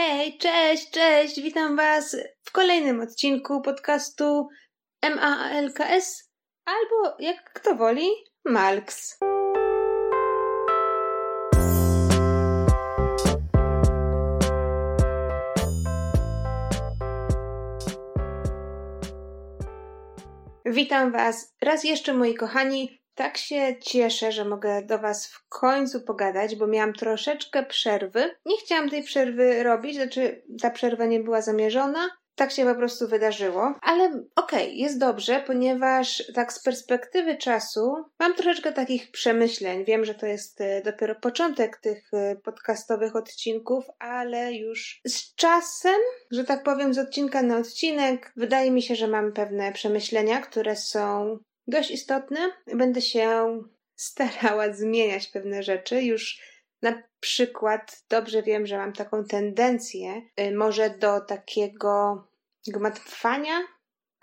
Hej, cześć, cześć, witam Was w kolejnym odcinku podcastu MALKS albo jak kto woli, Malks. Witam Was raz jeszcze, moi kochani. Tak się cieszę, że mogę do Was w końcu pogadać, bo miałam troszeczkę przerwy. Nie chciałam tej przerwy robić, znaczy ta przerwa nie była zamierzona. Tak się po prostu wydarzyło, ale okej, okay, jest dobrze, ponieważ tak z perspektywy czasu mam troszeczkę takich przemyśleń. Wiem, że to jest e, dopiero początek tych e, podcastowych odcinków, ale już z czasem, że tak powiem, z odcinka na odcinek, wydaje mi się, że mam pewne przemyślenia, które są dość istotne. Będę się starała zmieniać pewne rzeczy. Już na przykład dobrze wiem, że mam taką tendencję, y, może do takiego gmatwania,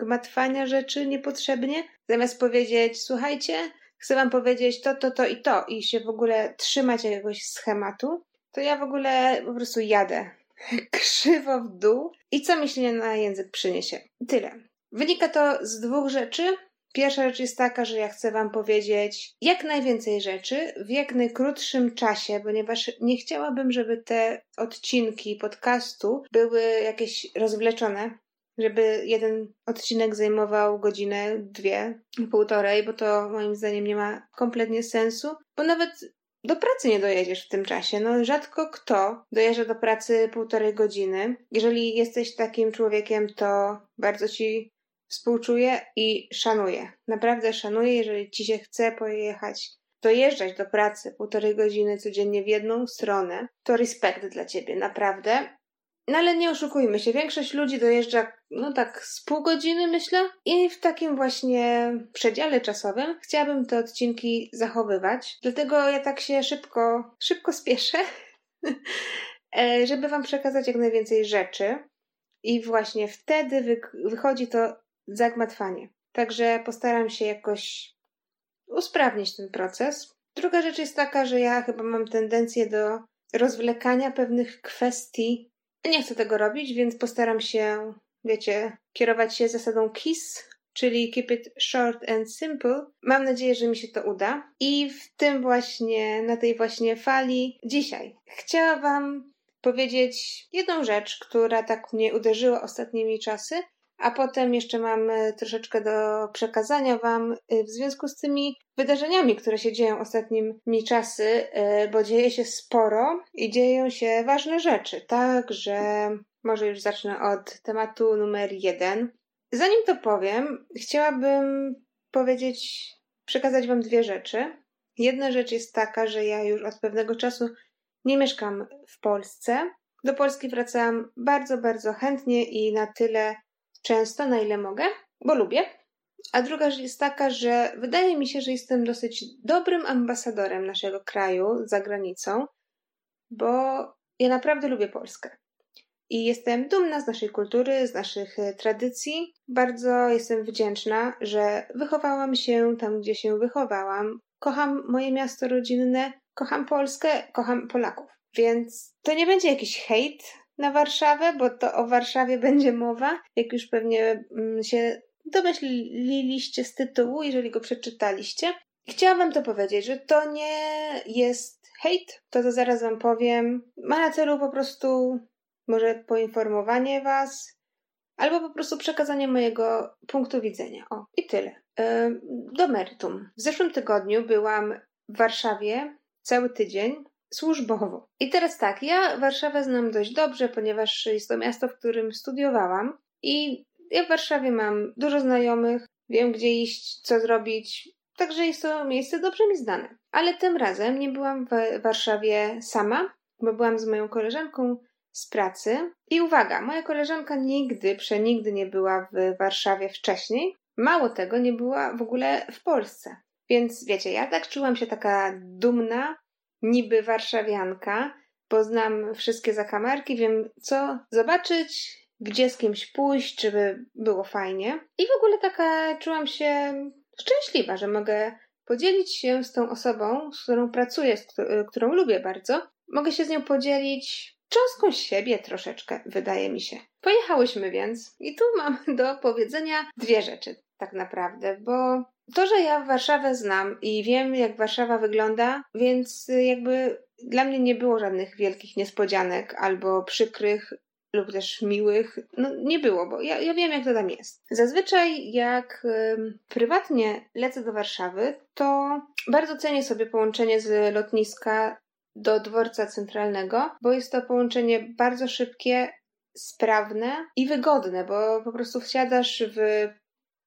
gmatwania rzeczy niepotrzebnie. Zamiast powiedzieć, słuchajcie, chcę wam powiedzieć to, to, to i to i się w ogóle trzymać jakiegoś schematu, to ja w ogóle po prostu jadę krzywo w dół i co myślenie na język przyniesie. Tyle. Wynika to z dwóch rzeczy. Pierwsza rzecz jest taka, że ja chcę Wam powiedzieć jak najwięcej rzeczy w jak najkrótszym czasie, ponieważ nie chciałabym, żeby te odcinki podcastu były jakieś rozwleczone, żeby jeden odcinek zajmował godzinę, dwie, półtorej, bo to moim zdaniem nie ma kompletnie sensu, bo nawet do pracy nie dojedziesz w tym czasie. No, rzadko kto dojeżdża do pracy półtorej godziny. Jeżeli jesteś takim człowiekiem, to bardzo ci Współczuję i szanuję. Naprawdę szanuję, jeżeli ci się chce pojechać, dojeżdżać do pracy półtorej godziny codziennie w jedną stronę, to respekt dla ciebie, naprawdę. No ale nie oszukujmy się, większość ludzi dojeżdża, no tak, z pół godziny myślę. I w takim właśnie przedziale czasowym chciałabym te odcinki zachowywać. Dlatego ja tak się szybko, szybko spieszę, e, żeby Wam przekazać jak najwięcej rzeczy. I właśnie wtedy wy wychodzi to zagmatwanie. Także postaram się jakoś usprawnić ten proces. Druga rzecz jest taka, że ja chyba mam tendencję do rozwlekania pewnych kwestii. Nie chcę tego robić, więc postaram się, wiecie, kierować się zasadą KISS, czyli Keep It Short and Simple. Mam nadzieję, że mi się to uda. I w tym właśnie, na tej właśnie fali dzisiaj chciałam Wam powiedzieć jedną rzecz, która tak mnie uderzyła ostatnimi czasy a potem jeszcze mam e, troszeczkę do przekazania Wam e, w związku z tymi wydarzeniami, które się dzieją ostatnimi czasy, e, bo dzieje się sporo i dzieją się ważne rzeczy. Także może już zacznę od tematu numer jeden. Zanim to powiem, chciałabym powiedzieć, przekazać Wam dwie rzeczy. Jedna rzecz jest taka, że ja już od pewnego czasu nie mieszkam w Polsce. Do Polski wracam bardzo, bardzo chętnie i na tyle często, na ile mogę, bo lubię. A druga rzecz jest taka, że wydaje mi się, że jestem dosyć dobrym ambasadorem naszego kraju za granicą, bo ja naprawdę lubię Polskę. I jestem dumna z naszej kultury, z naszych e, tradycji. Bardzo jestem wdzięczna, że wychowałam się tam, gdzie się wychowałam. Kocham moje miasto rodzinne, kocham Polskę, kocham Polaków. Więc to nie będzie jakiś hejt, na Warszawę, bo to o Warszawie będzie mowa, jak już pewnie mm, się domyśliliście z tytułu, jeżeli go przeczytaliście. Chciałam wam to powiedzieć, że to nie jest hejt, to to zaraz wam powiem. Ma na celu po prostu może poinformowanie was, albo po prostu przekazanie mojego punktu widzenia. O, i tyle. Do meritum. W zeszłym tygodniu byłam w Warszawie cały tydzień służbowo. I teraz tak, ja Warszawę znam dość dobrze, ponieważ jest to miasto, w którym studiowałam i ja w Warszawie mam dużo znajomych, wiem gdzie iść, co zrobić, także jest to miejsce dobrze mi znane. Ale tym razem nie byłam w Warszawie sama, bo byłam z moją koleżanką z pracy. I uwaga, moja koleżanka nigdy, przenigdy nie była w Warszawie wcześniej. Mało tego, nie była w ogóle w Polsce. Więc wiecie, ja tak czułam się taka dumna, niby warszawianka, poznam wszystkie zakamarki, wiem co zobaczyć, gdzie z kimś pójść, żeby było fajnie. I w ogóle taka czułam się szczęśliwa, że mogę podzielić się z tą osobą, z którą pracuję, z którą lubię bardzo. Mogę się z nią podzielić cząstką siebie troszeczkę, wydaje mi się. Pojechałyśmy więc i tu mam do powiedzenia dwie rzeczy tak naprawdę, bo to, że ja Warszawę znam i wiem, jak Warszawa wygląda, więc jakby dla mnie nie było żadnych wielkich niespodzianek albo przykrych lub też miłych. No nie było, bo ja, ja wiem, jak to tam jest. Zazwyczaj, jak y, prywatnie lecę do Warszawy, to bardzo cenię sobie połączenie z lotniska do dworca centralnego, bo jest to połączenie bardzo szybkie, sprawne i wygodne, bo po prostu wsiadasz w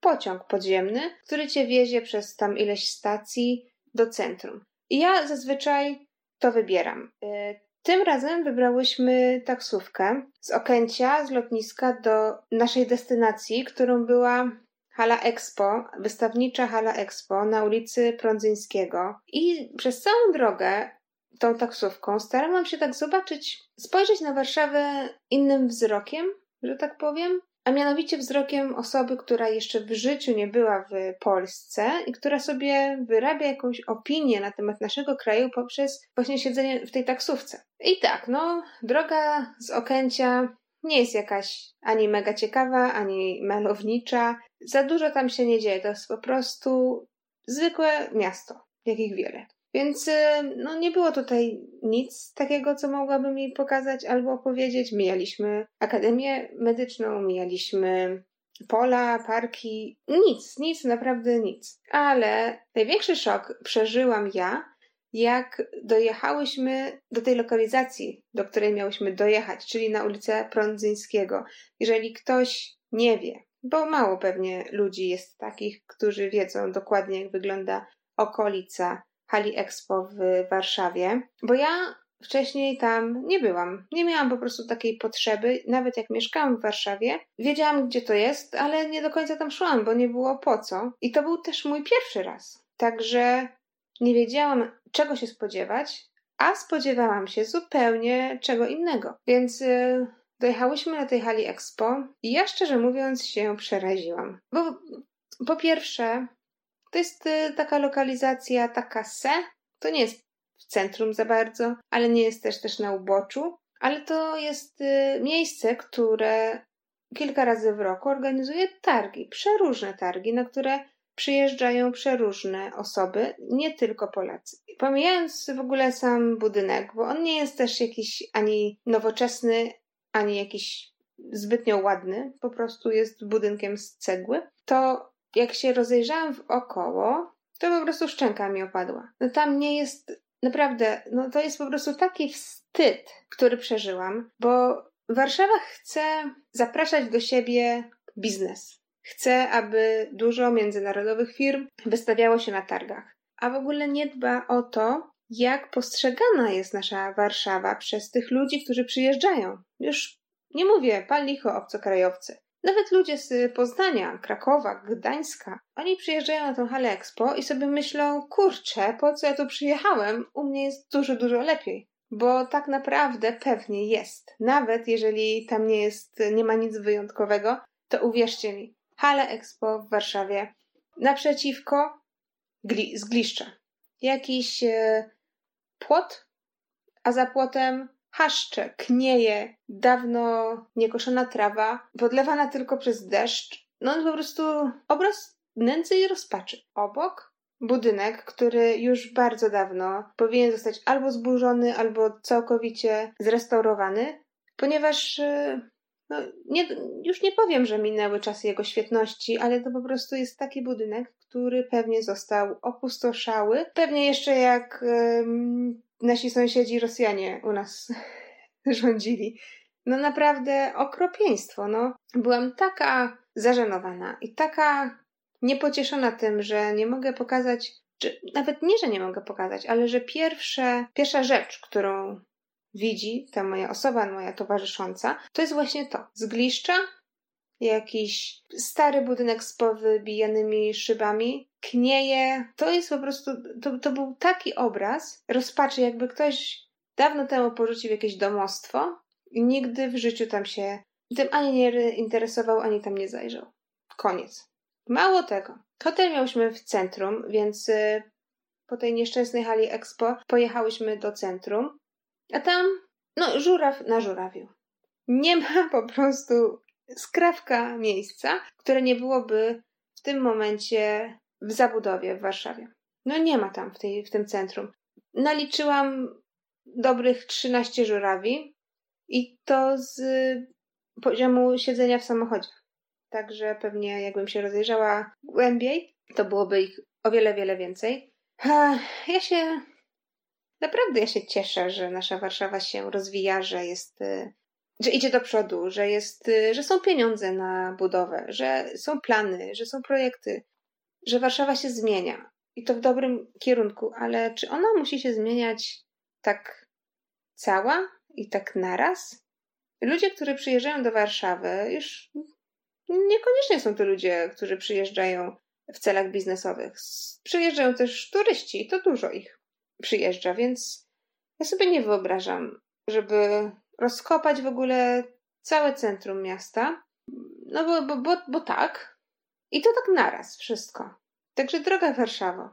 pociąg podziemny, który cię wiezie przez tam ileś stacji do centrum. I ja zazwyczaj to wybieram. Y, tym razem wybrałyśmy taksówkę z Okęcia, z lotniska do naszej destynacji, którą była Hala Expo, wystawnicza Hala Expo na ulicy Prądzyńskiego. I przez całą drogę tą taksówką starałam się tak zobaczyć, spojrzeć na Warszawę innym wzrokiem, że tak powiem a mianowicie wzrokiem osoby, która jeszcze w życiu nie była w Polsce i która sobie wyrabia jakąś opinię na temat naszego kraju poprzez właśnie siedzenie w tej taksówce. I tak, no, droga z Okęcia nie jest jakaś ani mega ciekawa, ani malownicza. Za dużo tam się nie dzieje, to jest po prostu zwykłe miasto, jakich wiele. Więc y, no, nie było tutaj nic takiego, co mogłabym jej pokazać albo opowiedzieć. Mijaliśmy akademię medyczną, mijaliśmy pola, parki, nic, nic, naprawdę nic. Ale największy szok przeżyłam ja, jak dojechałyśmy do tej lokalizacji, do której miałyśmy dojechać, czyli na ulicę Prądzyńskiego. Jeżeli ktoś nie wie, bo mało pewnie ludzi jest takich, którzy wiedzą dokładnie, jak wygląda okolica hali Expo w Warszawie, bo ja wcześniej tam nie byłam. Nie miałam po prostu takiej potrzeby, nawet jak mieszkałam w Warszawie. Wiedziałam, gdzie to jest, ale nie do końca tam szłam, bo nie było po co. I to był też mój pierwszy raz. Także nie wiedziałam, czego się spodziewać, a spodziewałam się zupełnie czego innego. Więc yy, dojechałyśmy na tej hali Expo i ja szczerze mówiąc się przeraziłam. Bo po pierwsze, to jest y, taka lokalizacja, taka se. To nie jest w centrum za bardzo, ale nie jest też też na uboczu. Ale to jest y, miejsce, które kilka razy w roku organizuje targi, przeróżne targi, na które przyjeżdżają przeróżne osoby, nie tylko Polacy. Pomijając w ogóle sam budynek, bo on nie jest też jakiś ani nowoczesny, ani jakiś zbytnio ładny, po prostu jest budynkiem z cegły, to jak się rozejrzałam w około, to po prostu szczęka mi opadła. No tam nie jest, naprawdę, no to jest po prostu taki wstyd, który przeżyłam, bo Warszawa chce zapraszać do siebie biznes. Chce, aby dużo międzynarodowych firm wystawiało się na targach, a w ogóle nie dba o to, jak postrzegana jest nasza Warszawa przez tych ludzi, którzy przyjeżdżają. Już nie mówię, pal licho obcokrajowcy. Nawet ludzie z Poznania, Krakowa, Gdańska, oni przyjeżdżają na tą halę Expo i sobie myślą, kurczę, po co ja tu przyjechałem? U mnie jest dużo, dużo lepiej. Bo tak naprawdę pewnie jest. Nawet jeżeli tam nie jest, nie ma nic wyjątkowego, to uwierzcie mi, hala Expo w Warszawie naprzeciwko gli, zgliszcza. Jakiś e, płot, a za płotem haszcze, knieje, dawno niekoszona trawa, podlewana tylko przez deszcz. No po prostu obraz nędzy i rozpaczy. Obok budynek, który już bardzo dawno powinien zostać albo zburzony, albo całkowicie zrestaurowany, ponieważ y, no, nie, już nie powiem, że minęły czasy jego świetności, ale to po prostu jest taki budynek, który pewnie został opustoszały. Pewnie jeszcze jak nasi sąsiedzi Rosjanie u nas rządzili. No naprawdę okropieństwo. No. Byłam taka zażenowana i taka niepocieszona tym, że nie mogę pokazać, czy nawet nie, że nie mogę pokazać, ale że pierwsze, pierwsza rzecz, którą widzi ta moja osoba, moja towarzysząca, to jest właśnie to. Zgliszcza, jakiś stary budynek z powybijanymi szybami, knieje. To jest po prostu, to, to był taki obraz rozpaczy, jakby ktoś dawno temu porzucił jakieś domostwo i nigdy w życiu tam się tym ani nie interesował, ani tam nie zajrzał. Koniec. Mało tego. Hotel miałyśmy w centrum, więc y, po tej nieszczęsnej hali Expo pojechałyśmy do centrum, a tam No, żuraw na żurawiu. Nie ma po prostu skrawka miejsca, które nie byłoby w tym momencie w zabudowie w Warszawie. No nie ma tam w, tej, w tym centrum. Naliczyłam dobrych 13 żurawi i to z poziomu siedzenia w samochodzie. Także pewnie jakbym się rozejrzała głębiej, to byłoby ich o wiele, wiele więcej. Ja się naprawdę ja się cieszę, że nasza Warszawa się rozwija, że jest y, że idzie do przodu, że jest, y, że są pieniądze na budowę, że są plany, że są projekty, że Warszawa się zmienia i to w dobrym kierunku, ale czy ona musi się zmieniać tak cała i tak naraz? Ludzie, którzy przyjeżdżają do Warszawy, już niekoniecznie są to ludzie, którzy przyjeżdżają w celach biznesowych. Przyjeżdżają też turyści, to dużo ich przyjeżdża, więc ja sobie nie wyobrażam, żeby rozkopać w ogóle całe centrum miasta. No bo, bo, bo, bo tak. I to tak naraz wszystko. Także droga Warszawo,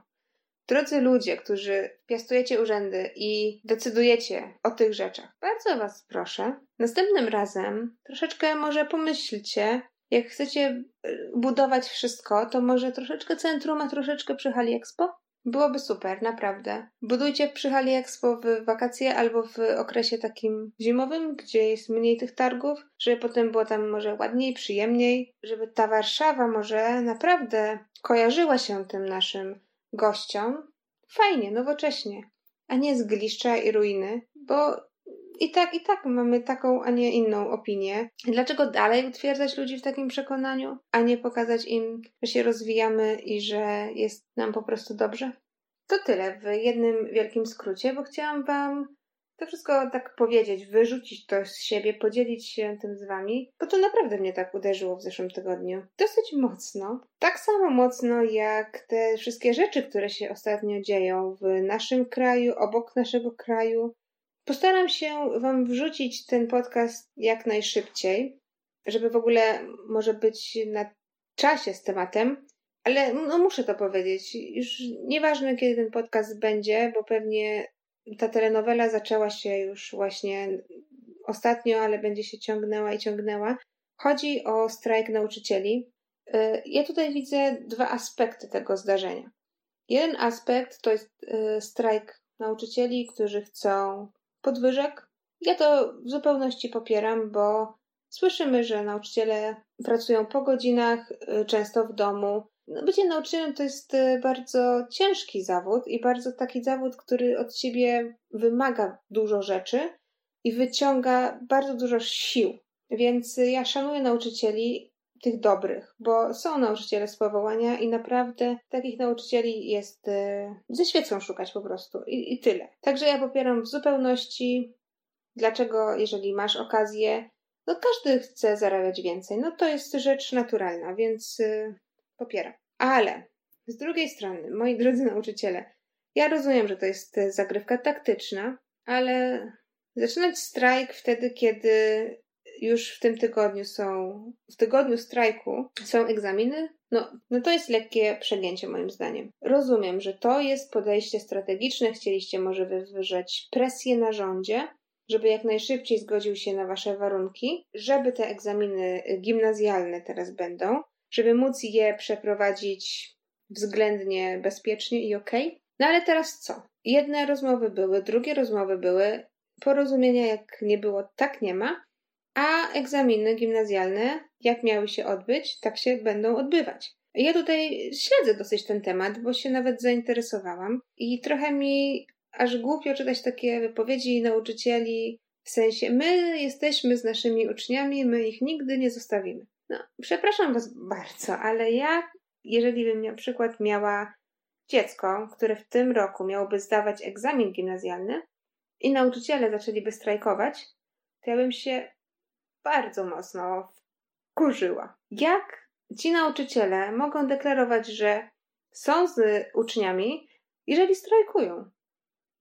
drodzy ludzie, którzy piastujecie urzędy i decydujecie o tych rzeczach, bardzo Was proszę, następnym razem troszeczkę może pomyślcie, jak chcecie y, budować wszystko, to może troszeczkę centrum, a troszeczkę przy Hali Expo? Byłoby super, naprawdę. Budujcie przy Hali Expo w wakacje albo w okresie takim zimowym, gdzie jest mniej tych targów, żeby potem było tam może ładniej, przyjemniej, żeby ta Warszawa może naprawdę kojarzyła się tym naszym gościom. Fajnie, nowocześnie, a nie zgliszcza i ruiny, bo i tak, i tak mamy taką, a nie inną opinię. Dlaczego dalej utwierdzać ludzi w takim przekonaniu, a nie pokazać im, że się rozwijamy i że jest nam po prostu dobrze? To tyle w jednym wielkim skrócie, bo chciałam Wam to wszystko tak powiedzieć, wyrzucić to z siebie, podzielić się tym z Wami, bo to naprawdę mnie tak uderzyło w zeszłym tygodniu. Dosyć mocno. Tak samo mocno jak te wszystkie rzeczy, które się ostatnio dzieją w naszym kraju, obok naszego kraju, Postaram się Wam wrzucić ten podcast jak najszybciej, żeby w ogóle może być na czasie z tematem, ale no muszę to powiedzieć. Już nieważne, kiedy ten podcast będzie, bo pewnie ta telenowela zaczęła się już właśnie ostatnio, ale będzie się ciągnęła i ciągnęła. Chodzi o strajk nauczycieli. Y, ja tutaj widzę dwa aspekty tego zdarzenia. Jeden aspekt to jest y, strajk nauczycieli, którzy chcą podwyżek. Ja to w zupełności popieram, bo słyszymy, że nauczyciele pracują po godzinach, y, często w domu. No, bycie nauczycielem to jest y, bardzo ciężki zawód i bardzo taki zawód, który od ciebie wymaga dużo rzeczy i wyciąga bardzo dużo sił. Więc ja szanuję nauczycieli, tych dobrych, bo są nauczyciele z powołania i naprawdę takich nauczycieli jest yy, ze świecą szukać po prostu I, i tyle. Także ja popieram w zupełności. Dlaczego, jeżeli masz okazję, no każdy chce zarabiać więcej, no to jest rzecz naturalna, więc yy, popieram. Ale z drugiej strony, moi drodzy nauczyciele, ja rozumiem, że to jest zagrywka taktyczna, ale zaczynać strajk wtedy, kiedy już w tym tygodniu są, w tygodniu strajku są egzaminy, no, no to jest lekkie przegięcie moim zdaniem. Rozumiem, że to jest podejście strategiczne, chcieliście może wywrzeć presję na rządzie, żeby jak najszybciej zgodził się na wasze warunki, żeby te egzaminy gimnazjalne teraz będą, żeby móc je przeprowadzić względnie bezpiecznie i ok. No ale teraz co? Jedne rozmowy były, drugie rozmowy były, porozumienia jak nie było, tak nie ma. A egzaminy gimnazjalne, jak miały się odbyć, tak się będą odbywać. Ja tutaj śledzę dosyć ten temat, bo się nawet zainteresowałam i trochę mi aż głupio czytać takie wypowiedzi nauczycieli w sensie my jesteśmy z naszymi uczniami, my ich nigdy nie zostawimy. No, przepraszam Was bardzo, ale ja, jeżeli bym na przykład miała dziecko, które w tym roku miałoby zdawać egzamin gimnazjalny i nauczyciele zaczęliby strajkować, to ja bym się bardzo mocno wkurzyła. Jak ci nauczyciele mogą deklarować, że są z uczniami, jeżeli strajkują,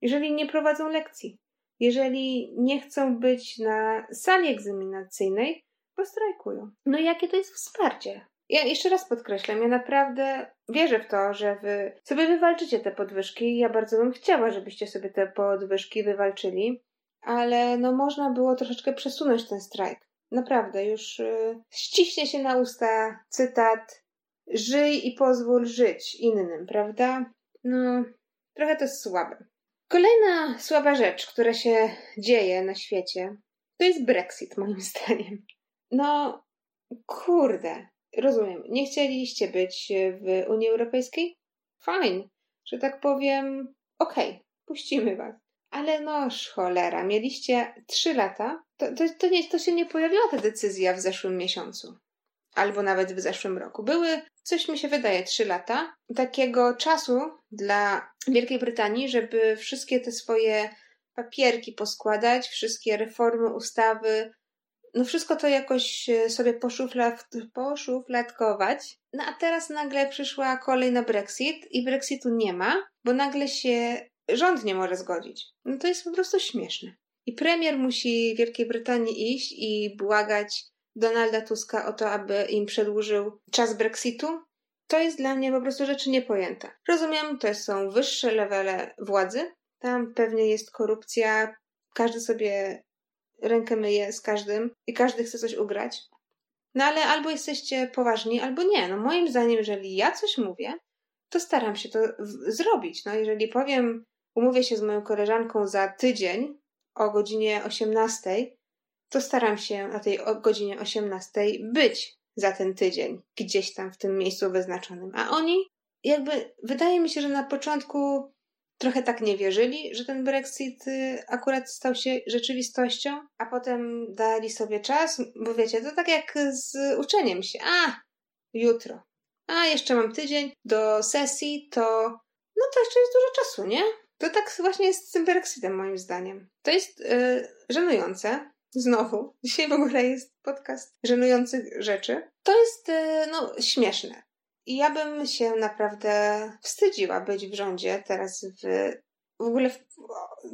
jeżeli nie prowadzą lekcji, jeżeli nie chcą być na sali egzaminacyjnej, bo strajkują. No jakie to jest wsparcie? Ja jeszcze raz podkreślam, ja naprawdę wierzę w to, że wy sobie wywalczycie te podwyżki. Ja bardzo bym chciała, żebyście sobie te podwyżki wywalczyli, ale no można było troszeczkę przesunąć ten strajk. Naprawdę, już yy, ściśnie się na usta cytat żyj i pozwól żyć innym, prawda? No, trochę to jest słabe. Kolejna słaba rzecz, która się dzieje na świecie, to jest Brexit, moim zdaniem. No, kurde, rozumiem. Nie chcieliście być w Unii Europejskiej? Fajnie, że tak powiem, okej, okay, puścimy was. Ale no, cholera, mieliście trzy lata. To, to, to, nie, to się nie pojawiła ta decyzja w zeszłym miesiącu. Albo nawet w zeszłym roku. Były, coś mi się wydaje, trzy lata takiego czasu dla Wielkiej Brytanii, żeby wszystkie te swoje papierki poskładać, wszystkie reformy, ustawy, no wszystko to jakoś sobie poszuflad, poszufladkować. No a teraz nagle przyszła kolej na Brexit i Brexitu nie ma, bo nagle się rząd nie może zgodzić. No to jest po prostu śmieszne. I premier musi Wielkiej Brytanii iść i błagać Donalda Tuska o to, aby im przedłużył czas Brexitu. To jest dla mnie po prostu rzeczy niepojęta. Rozumiem, to są wyższe levele władzy. Tam pewnie jest korupcja. Każdy sobie rękę myje z każdym i każdy chce coś ugrać. No ale albo jesteście poważni, albo nie. No moim zdaniem, jeżeli ja coś mówię, to staram się to zrobić. No jeżeli powiem, umówię się z moją koleżanką za tydzień o godzinie 18, to staram się na tej godzinie 18 być za ten tydzień, gdzieś tam w tym miejscu wyznaczonym. A oni, jakby, wydaje mi się, że na początku trochę tak nie wierzyli, że ten Brexit y, akurat stał się rzeczywistością, a potem dali sobie czas, bo wiecie, to tak jak z uczeniem się. A, jutro. A, jeszcze mam tydzień do sesji, to no to jeszcze jest dużo czasu, nie? To tak właśnie jest z tym Brexitem, moim zdaniem. To jest yy, żenujące. Znowu, dzisiaj w ogóle jest podcast żenujących rzeczy. To jest, yy, no, śmieszne. I ja bym się naprawdę wstydziła być w rządzie teraz w. W ogóle,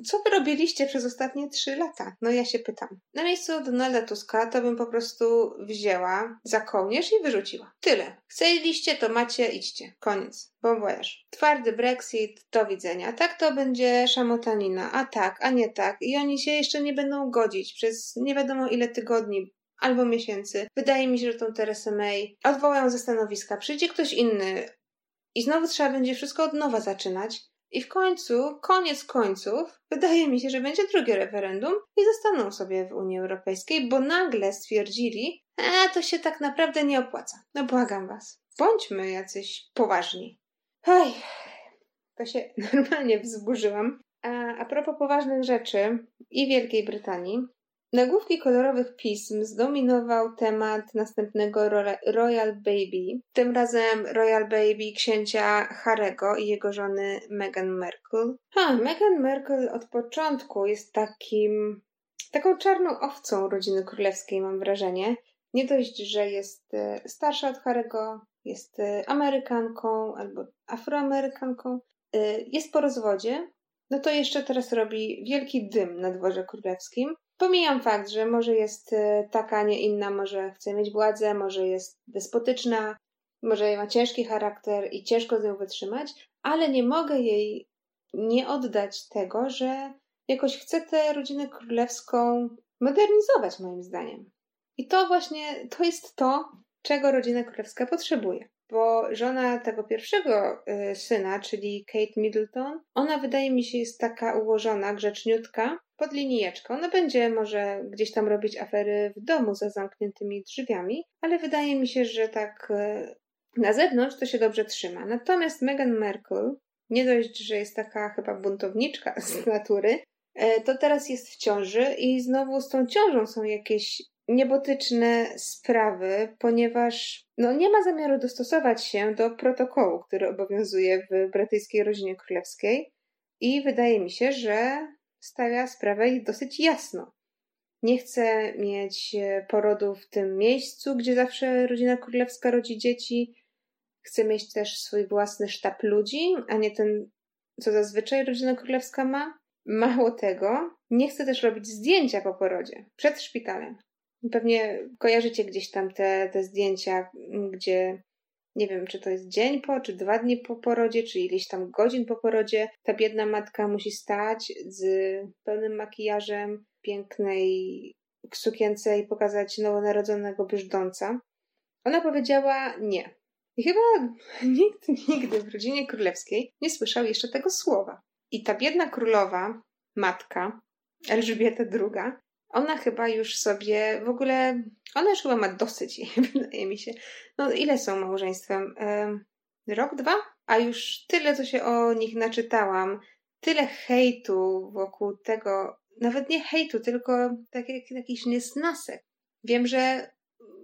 co wy robiliście przez ostatnie trzy lata? No ja się pytam. Na miejscu Donalda Tuska to bym po prostu wzięła za kołnierz i wyrzuciła. Tyle. Chcieliście, to macie, idźcie. Koniec. Bon voyage. Twardy Brexit, do widzenia. Tak to będzie szamotanina. A tak, a nie tak. I oni się jeszcze nie będą godzić przez nie wiadomo ile tygodni, albo miesięcy. Wydaje mi się, że tą Teresę May odwołają ze stanowiska, przyjdzie ktoś inny i znowu trzeba będzie wszystko od nowa zaczynać. I w końcu, koniec końców, wydaje mi się, że będzie drugie referendum i zostaną sobie w Unii Europejskiej, bo nagle stwierdzili, e, to się tak naprawdę nie opłaca. No błagam was, bądźmy jacyś poważni. Oj, to się normalnie wzburzyłam. A, a propos poważnych rzeczy i Wielkiej Brytanii, Nagłówki kolorowych pism zdominował temat następnego Royal Baby, tym razem Royal Baby księcia Harego i jego żony Meghan Markle. Ha, Meghan Markle od początku jest takim, taką czarną owcą rodziny królewskiej, mam wrażenie. Nie dość, że jest e, starsza od Harego, jest e, Amerykanką albo Afroamerykanką, e, jest po rozwodzie, no to jeszcze teraz robi wielki dym na dworze królewskim. Pomijam fakt, że może jest e, taka, nie inna, może chce mieć władzę, może jest despotyczna, może ma ciężki charakter i ciężko z nią wytrzymać, ale nie mogę jej nie oddać tego, że jakoś chce tę rodzinę królewską modernizować, moim zdaniem. I to właśnie to jest to, czego rodzina królewska potrzebuje. Bo żona tego pierwszego y, syna, czyli Kate Middleton, ona wydaje mi się jest taka ułożona, grzeczniutka, pod linijeczką. No będzie może gdzieś tam robić afery w domu za zamkniętymi drzwiami, ale wydaje mi się, że tak e, na zewnątrz to się dobrze trzyma. Natomiast Meghan Markle, nie dość, że jest taka chyba buntowniczka z natury, e, to teraz jest w ciąży i znowu z tą ciążą są jakieś niebotyczne sprawy, ponieważ no, nie ma zamiaru dostosować się do protokołu, który obowiązuje w brytyjskiej rodzinie królewskiej. I wydaje mi się, że stawia sprawę dosyć jasno. Nie chce mieć e, porodu w tym miejscu, gdzie zawsze rodzina królewska rodzi dzieci. Chce mieć też swój własny sztab ludzi, a nie ten, co zazwyczaj rodzina królewska ma. Mało tego, nie chce też robić zdjęcia po porodzie, przed szpitalem. Pewnie kojarzycie gdzieś tam te, te zdjęcia, gdzie nie wiem, czy to jest dzień po, czy dwa dni po porodzie, czy ileś tam godzin po porodzie, ta biedna matka musi stać z pełnym makijażem, pięknej sukience i pokazać nowonarodzonego brzdąca. Ona powiedziała nie. I chyba nikt nigdy w rodzinie królewskiej nie słyszał jeszcze tego słowa. I ta biedna królowa, matka, Elżbieta II, ona chyba już sobie w ogóle, ona już chyba ma dosyć, wydaje mi się. No ile są małżeństwem? rok, dwa? A już tyle, co się o nich naczytałam, tyle hejtu wokół tego, nawet nie hejtu, tylko tak jak jakiś niesnasek. Wiem, że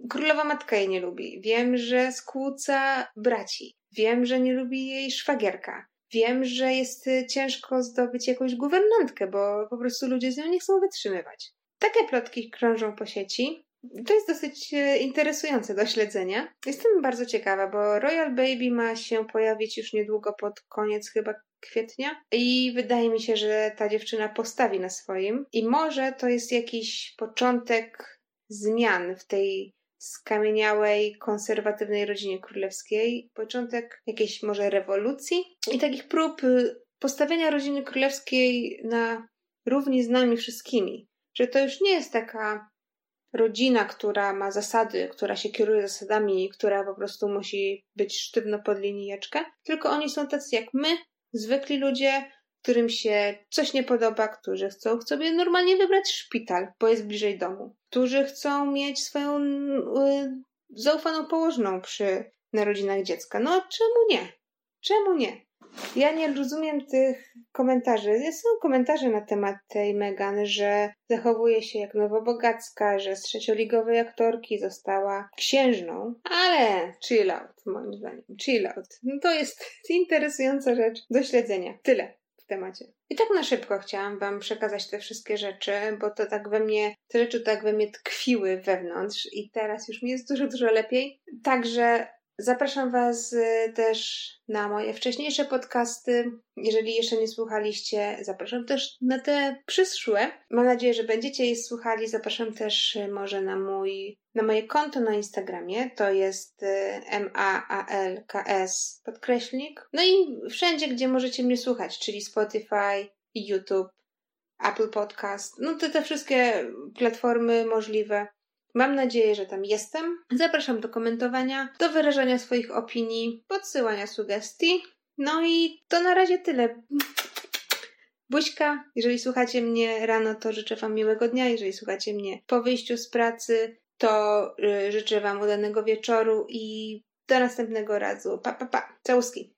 królowa matka jej nie lubi. Wiem, że skłóca braci. Wiem, że nie lubi jej szwagierka. Wiem, że jest ciężko zdobyć jakąś guwernantkę, bo po prostu ludzie z nią nie chcą wytrzymywać. Takie plotki krążą po sieci. To jest dosyć e, interesujące do śledzenia. Jestem bardzo ciekawa, bo Royal Baby ma się pojawić już niedługo pod koniec chyba kwietnia i wydaje mi się, że ta dziewczyna postawi na swoim i może to jest jakiś początek zmian w tej skamieniałej, konserwatywnej rodzinie królewskiej, początek jakiejś może rewolucji i takich prób y, postawienia rodziny królewskiej na równi z nami wszystkimi. Że to już nie jest taka rodzina, która ma zasady, która się kieruje zasadami, która po prostu musi być sztywno pod linijeczkę, tylko oni są tacy jak my, zwykli ludzie, którym się coś nie podoba, którzy chcą sobie normalnie wybrać szpital, bo jest bliżej domu, którzy chcą mieć swoją y, zaufaną położną przy narodzinach dziecka. No czemu nie? Czemu nie? Ja nie rozumiem tych komentarzy. Są komentarze na temat tej Megan, że zachowuje się jak nowobogacka, że z trzecioligowej aktorki została księżną, ale chill out, moim zdaniem. Chill out. No to jest interesująca rzecz do śledzenia. Tyle w temacie. I tak na szybko chciałam Wam przekazać te wszystkie rzeczy, bo to tak we mnie, te rzeczy tak we mnie tkwiły wewnątrz i teraz już mi jest dużo, dużo lepiej. Także Zapraszam Was y, też na moje wcześniejsze podcasty. Jeżeli jeszcze nie słuchaliście, zapraszam też na te przyszłe. Mam nadzieję, że będziecie je słuchali. Zapraszam też y, może na mój, na moje konto na Instagramie. To jest y, M-A-A-L-K-S podkreślnik. No i wszędzie, gdzie możecie mnie słuchać, czyli Spotify, YouTube, Apple Podcast. No to te wszystkie platformy możliwe. Mam nadzieję, że tam jestem. Zapraszam do komentowania, do wyrażania swoich opinii, podsyłania sugestii. No i to na razie tyle. Buźka, jeżeli słuchacie mnie rano, to życzę Wam miłego dnia. Jeżeli słuchacie mnie po wyjściu z pracy, to y, życzę Wam udanego wieczoru i do następnego razu. Pa, pa, pa. Całuski.